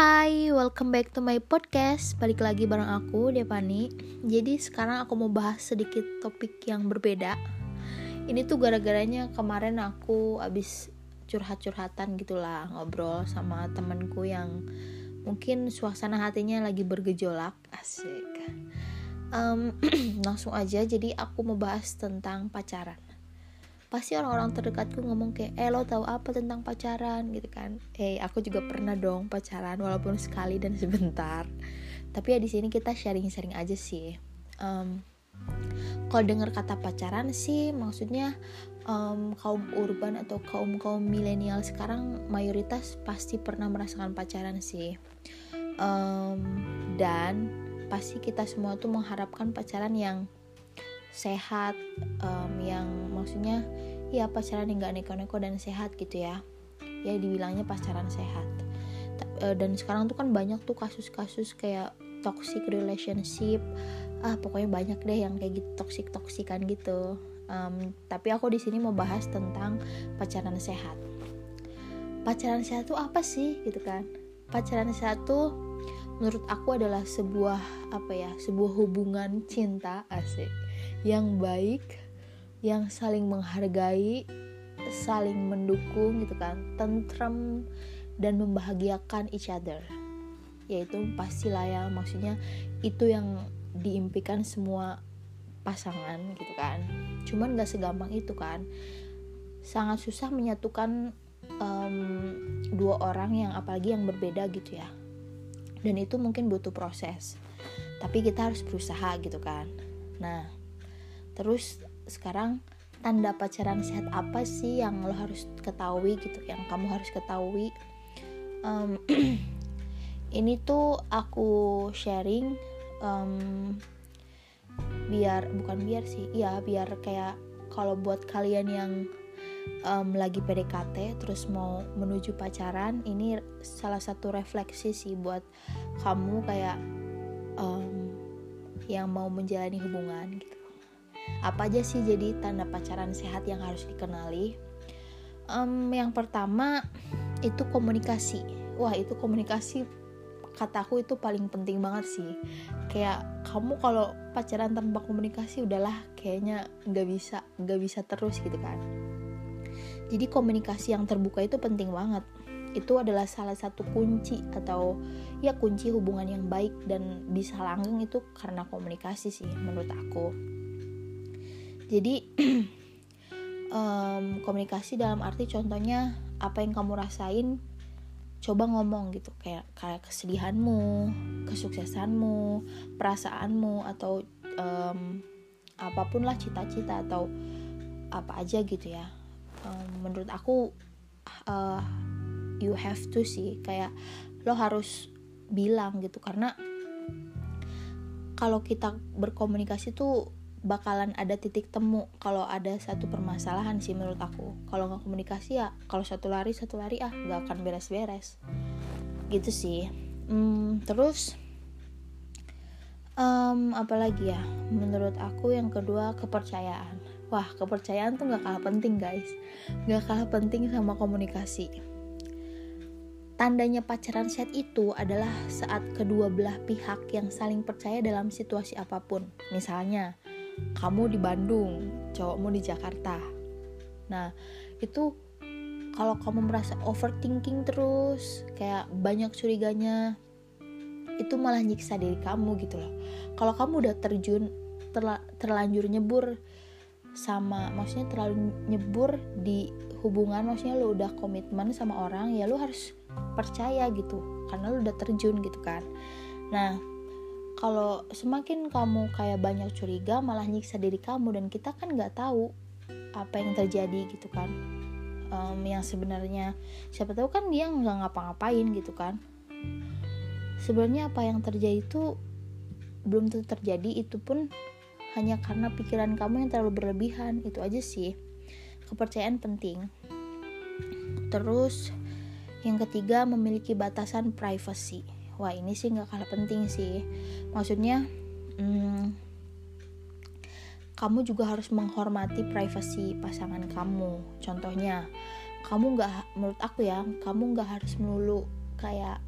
Hai, welcome back to my podcast. Balik lagi bareng aku, Devani. Jadi sekarang aku mau bahas sedikit topik yang berbeda. Ini tuh gara-garanya kemarin aku abis curhat-curhatan gitulah ngobrol sama temenku yang mungkin suasana hatinya lagi bergejolak. Asik. Um, langsung aja. Jadi aku mau bahas tentang pacaran pasti orang-orang terdekatku ngomong kayak eh lo tahu apa tentang pacaran? Gitu kan. Eh aku juga pernah dong pacaran walaupun sekali dan sebentar. Tapi ya di sini kita sharing-sharing aja sih. Um, kalau dengar kata pacaran sih maksudnya um, kaum urban atau kaum kaum milenial sekarang mayoritas pasti pernah merasakan pacaran sih. Um, dan pasti kita semua tuh mengharapkan pacaran yang sehat um, yang maksudnya ya pacaran yang gak neko-neko dan sehat gitu ya. Ya dibilangnya pacaran sehat. E, dan sekarang tuh kan banyak tuh kasus-kasus kayak toxic relationship. Ah pokoknya banyak deh yang kayak gitu toxic toksikan gitu. Um, tapi aku di sini mau bahas tentang pacaran sehat. Pacaran sehat tuh apa sih? Gitu kan. Pacaran sehat tuh menurut aku adalah sebuah apa ya sebuah hubungan cinta asik yang baik, yang saling menghargai, saling mendukung gitu kan, tentram dan membahagiakan each other. Yaitu pastilah ya maksudnya itu yang diimpikan semua pasangan gitu kan. Cuman gak segampang itu kan. Sangat susah menyatukan um, dua orang yang apalagi yang berbeda gitu ya. Dan itu mungkin butuh proses. Tapi kita harus berusaha gitu kan. Nah, terus sekarang tanda pacaran sehat apa sih yang lo harus ketahui gitu yang kamu harus ketahui? Um, ini tuh aku sharing um, biar bukan biar sih ya biar kayak kalau buat kalian yang um, lagi PDKT terus mau menuju pacaran ini salah satu refleksi sih buat kamu kayak um, yang mau menjalani hubungan gitu apa aja sih jadi tanda pacaran sehat yang harus dikenali? Um, yang pertama itu komunikasi. Wah itu komunikasi kataku itu paling penting banget sih. Kayak kamu kalau pacaran tanpa komunikasi udahlah kayaknya nggak bisa nggak bisa terus gitu kan. Jadi komunikasi yang terbuka itu penting banget. Itu adalah salah satu kunci atau ya kunci hubungan yang baik dan bisa langgeng itu karena komunikasi sih menurut aku jadi um, komunikasi dalam arti contohnya apa yang kamu rasain coba ngomong gitu. Kayak kayak kesedihanmu kesuksesanmu perasaanmu atau um, apa pun lah cita-cita atau apa aja gitu ya. Um, menurut aku uh, you have to sih. Kayak lo harus bilang gitu. Karena kalau kita berkomunikasi tuh bakalan ada titik temu kalau ada satu permasalahan sih menurut aku. Kalau nggak komunikasi ya kalau satu lari satu lari ah nggak akan beres-beres. Gitu sih. Hmm, terus um, apalagi ya? Menurut aku yang kedua kepercayaan. Wah kepercayaan tuh nggak kalah penting guys. Nggak kalah penting sama komunikasi. Tandanya pacaran set itu adalah saat kedua belah pihak yang saling percaya dalam situasi apa pun. Misalnya, kamu di Bandung cowokmu di Jakarta. Nah itu kalau kamu merasa overthinking terus kayak banyak curiganya itu malah nyiksa diri kamu gitu loh. Kalau kamu udah terjun terla, terlanjur nyebur sama maksudnya terlalu nyebur di hubungan maksudnya lu udah komitmen sama orang ya lu harus percaya gitu. Karena lu udah terjun gitu kan. Nah kalau semakin kamu kayak banyak curiga malah nyiksa diri kamu dan kita kan nggak tahu apa yang terjadi gitu kan. Um, yang sebenarnya siapa tahu kan dia nggak ngapa-ngapain gitu kan. Sebenarnya apa yang terjadi itu belum tentu terjadi itu pun hanya karena pikiran kamu yang terlalu berlebihan itu aja sih. Kepercayaan penting. Terus yang ketiga memiliki batasan privacy wah ini sih nggak kalah penting sih. Maksudnya hmm, kamu juga harus menghormati privasi pasangan kamu. Contohnya kamu nggak menurut aku ya kamu nggak harus melulu kayak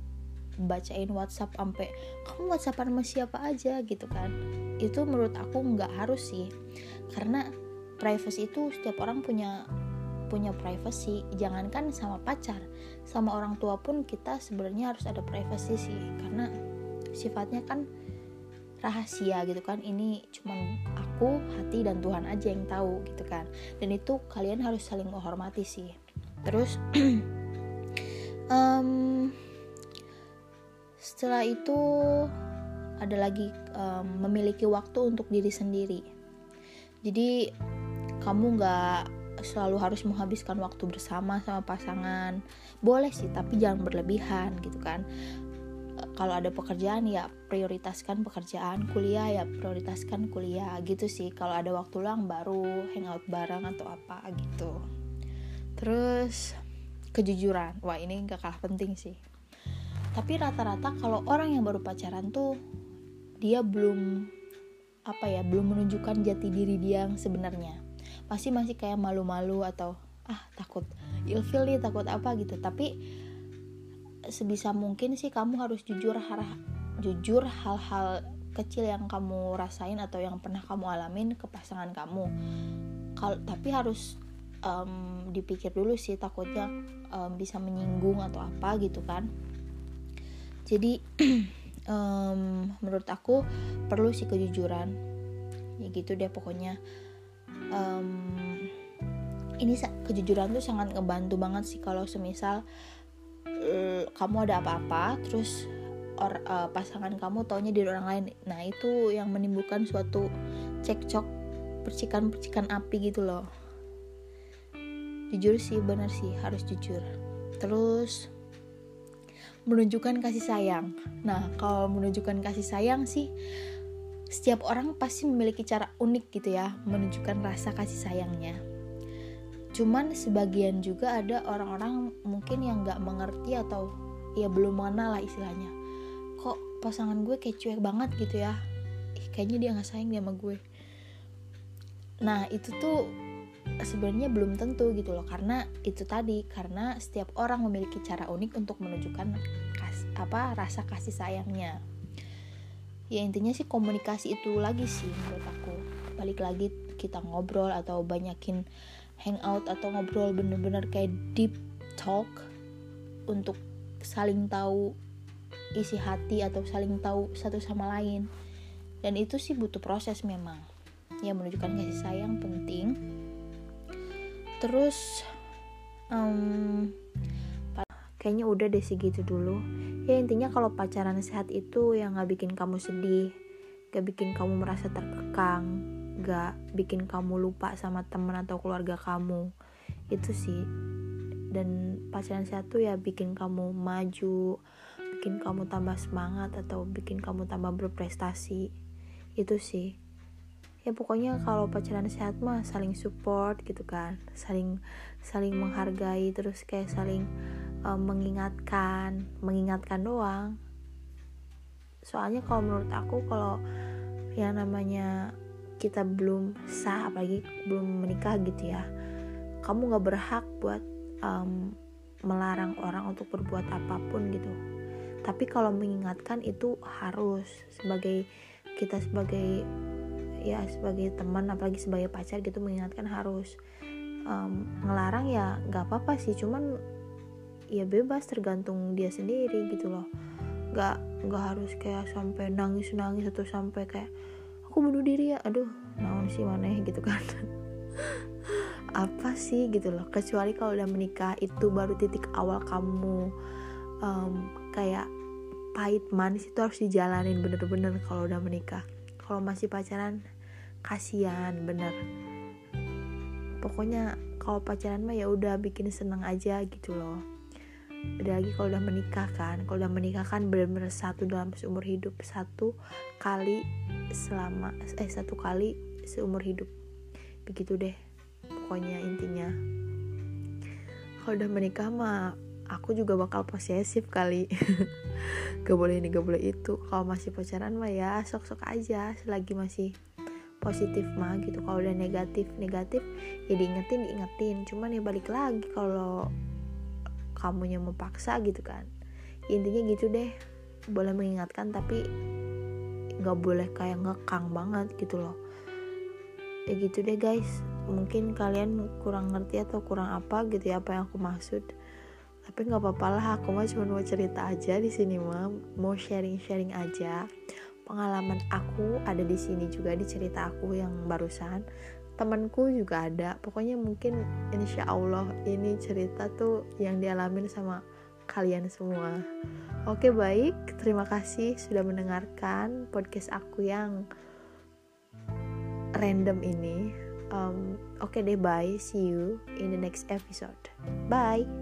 bacain WhatsApp sampai kamu WhatsAppan sama siapa aja? gitu kan. Itu menurut aku nggak harus sih. Karena privacy itu setiap orang punya punya privacy jangankan sama pacar. Sama orang tua pun kita sebenarnya harus ada privacy sih karena sifatnya kan rahasia gitu kan. Ini cuman aku hati dan Tuhan aja yang tahu gitu kan. Dan itu kalian harus saling menghormati sih. Terus um, setelah itu ada lagi um, memiliki waktu untuk diri sendiri. Jadi kamu nggak selalu harus menghabiskan waktu bersama sama pasangan. Boleh sih tapi jangan berlebihan gitu kan. Kalau ada pekerjaan ya prioritaskan pekerjaan kuliah ya prioritaskan kuliah. Gitu sih kalau ada waktu luang baru hangout bareng atau apa gitu. Terus kejujuran. Wah ini gak kalah penting sih. Tapi rata-rata kalau orang yang baru pacaran tuh dia belum apa ya belum menunjukkan jati diri dia yang sebenarnya pasti masih kayak malu-malu atau ah takut ilfil nih takut apa gitu. Tapi sebisa mungkin sih kamu harus jujur harah jujur hal-hal kecil yang kamu rasain atau yang pernah kamu alamin ke pasangan kamu. Kalau tapi harus um, dipikir dulu sih takutnya um, bisa menyinggung atau apa gitu kan. Jadi um, menurut aku perlu sih kejujuran. Ya gitu deh pokoknya um, ini kejujuran tuh sangat ngebantu banget sih kalau semisal uh, kamu ada apa-apa terus or, uh, pasangan kamu taunya di orang lain. Nah itu yang menimbulkan suatu cekcok percikan-percikan api gitu loh. Jujur sih benar sih harus jujur. Terus menunjukkan kasih sayang. Nah kalau menunjukkan kasih sayang sih setiap orang pasti memiliki cara unik gitu ya menunjukkan rasa kasih sayangnya. Cuman sebagian juga ada orang-orang mungkin yang nggak mengerti atau ya belum mengenal lah istilahnya. Kok pasangan gue kayak cuek banget gitu ya? Ih, kayaknya dia nggak sayang dia sama gue. Nah itu tuh sebenarnya belum tentu gitu loh karena itu tadi karena setiap orang memiliki cara unik untuk menunjukkan kas, apa rasa kasih sayangnya ya intinya sih komunikasi itu lagi sih menurut aku. Balik lagi kita ngobrol atau banyakin hangout atau ngobrol bener-bener kayak deep talk untuk saling tahu isi hati atau saling tahu satu sama lain. Dan itu sih butuh proses memang. Ya menunjukkan kasih sayang penting. Terus um, kayaknya udah deh segitu dulu. Ya intinya kalau pacaran sehat itu yang nggak bikin kamu sedih gak bikin kamu merasa terkekang gak bikin kamu lupa sama teman atau keluarga kamu itu sih. Dan pacaran sehat tuh ya bikin kamu maju bikin kamu tambah semangat atau bikin kamu tambah berprestasi itu sih ya pokoknya kalau pacaran sehat mah saling support gitu kan. Saling saling menghargai terus kayak saling um, mengingatkan mengingatkan doang. Soalnya kalau menurut aku kalau yang namanya kita belum sah apalagi belum menikah gitu ya kamu nggak berhak buat um, melarang orang untuk berbuat apa pun gitu. Tapi kalau mengingatkan itu harus sebagai kita sebagai ya sebagai teman apalagi sebagai pacar gitu mengingatkan harus um, ngelarang ya nggak apa-apa sih. Cuman ya bebas tergantung dia sendiri gitu loh. Nggak nggak harus kayak sampai nangis nangis atau sampai kayak aku bunuh diri ya. Aduh naon sih mana gitu kan. Apa sih gitu loh. Kecuali kalau udah menikah itu baru titik awal kamu um, kayak pahit manis itu harus dijalanin bener-bener kalau udah menikah kalau masih pacaran kasihan bener. Pokoknya kalau pacaran mah ya udah bikin seneng aja gitu loh. Beda lagi kalau udah menikah kan. Kalau udah menikah kan benar-benar satu dalam seumur hidup satu kali selama eh satu kali seumur hidup. Begitu deh pokoknya intinya. Kalau udah menikah mah aku juga bakal posesif kali. Gak boleh ini gak boleh itu. Kalau masih pacaran mah ya sok-sok aja. Selagi masih positif mah gitu. Kalau udah negatif negatif ya diingetin diingetin. Cuman ya balik lagi kalau kamunya mau paksa gitu kan. Intinya gitu deh. Boleh mengingatkan tapi nggak boleh kayak ngekang banget gitu loh. Ya gitu deh guys. Mungkin kalian kurang ngerti atau kurang apa gitu ya apa yang aku maksud tapi nggak apa-apa lah aku mah cuma mau cerita aja di sini mah mau sharing-sharing aja pengalaman aku ada di sini juga di cerita aku yang barusan temanku juga ada pokoknya mungkin insya Allah ini cerita tuh yang dialamin sama kalian semua. Oke, baik. Terima kasih sudah mendengarkan podcast aku yang random ini. Um, Oke deh, bye. See you in the next episode. Bye.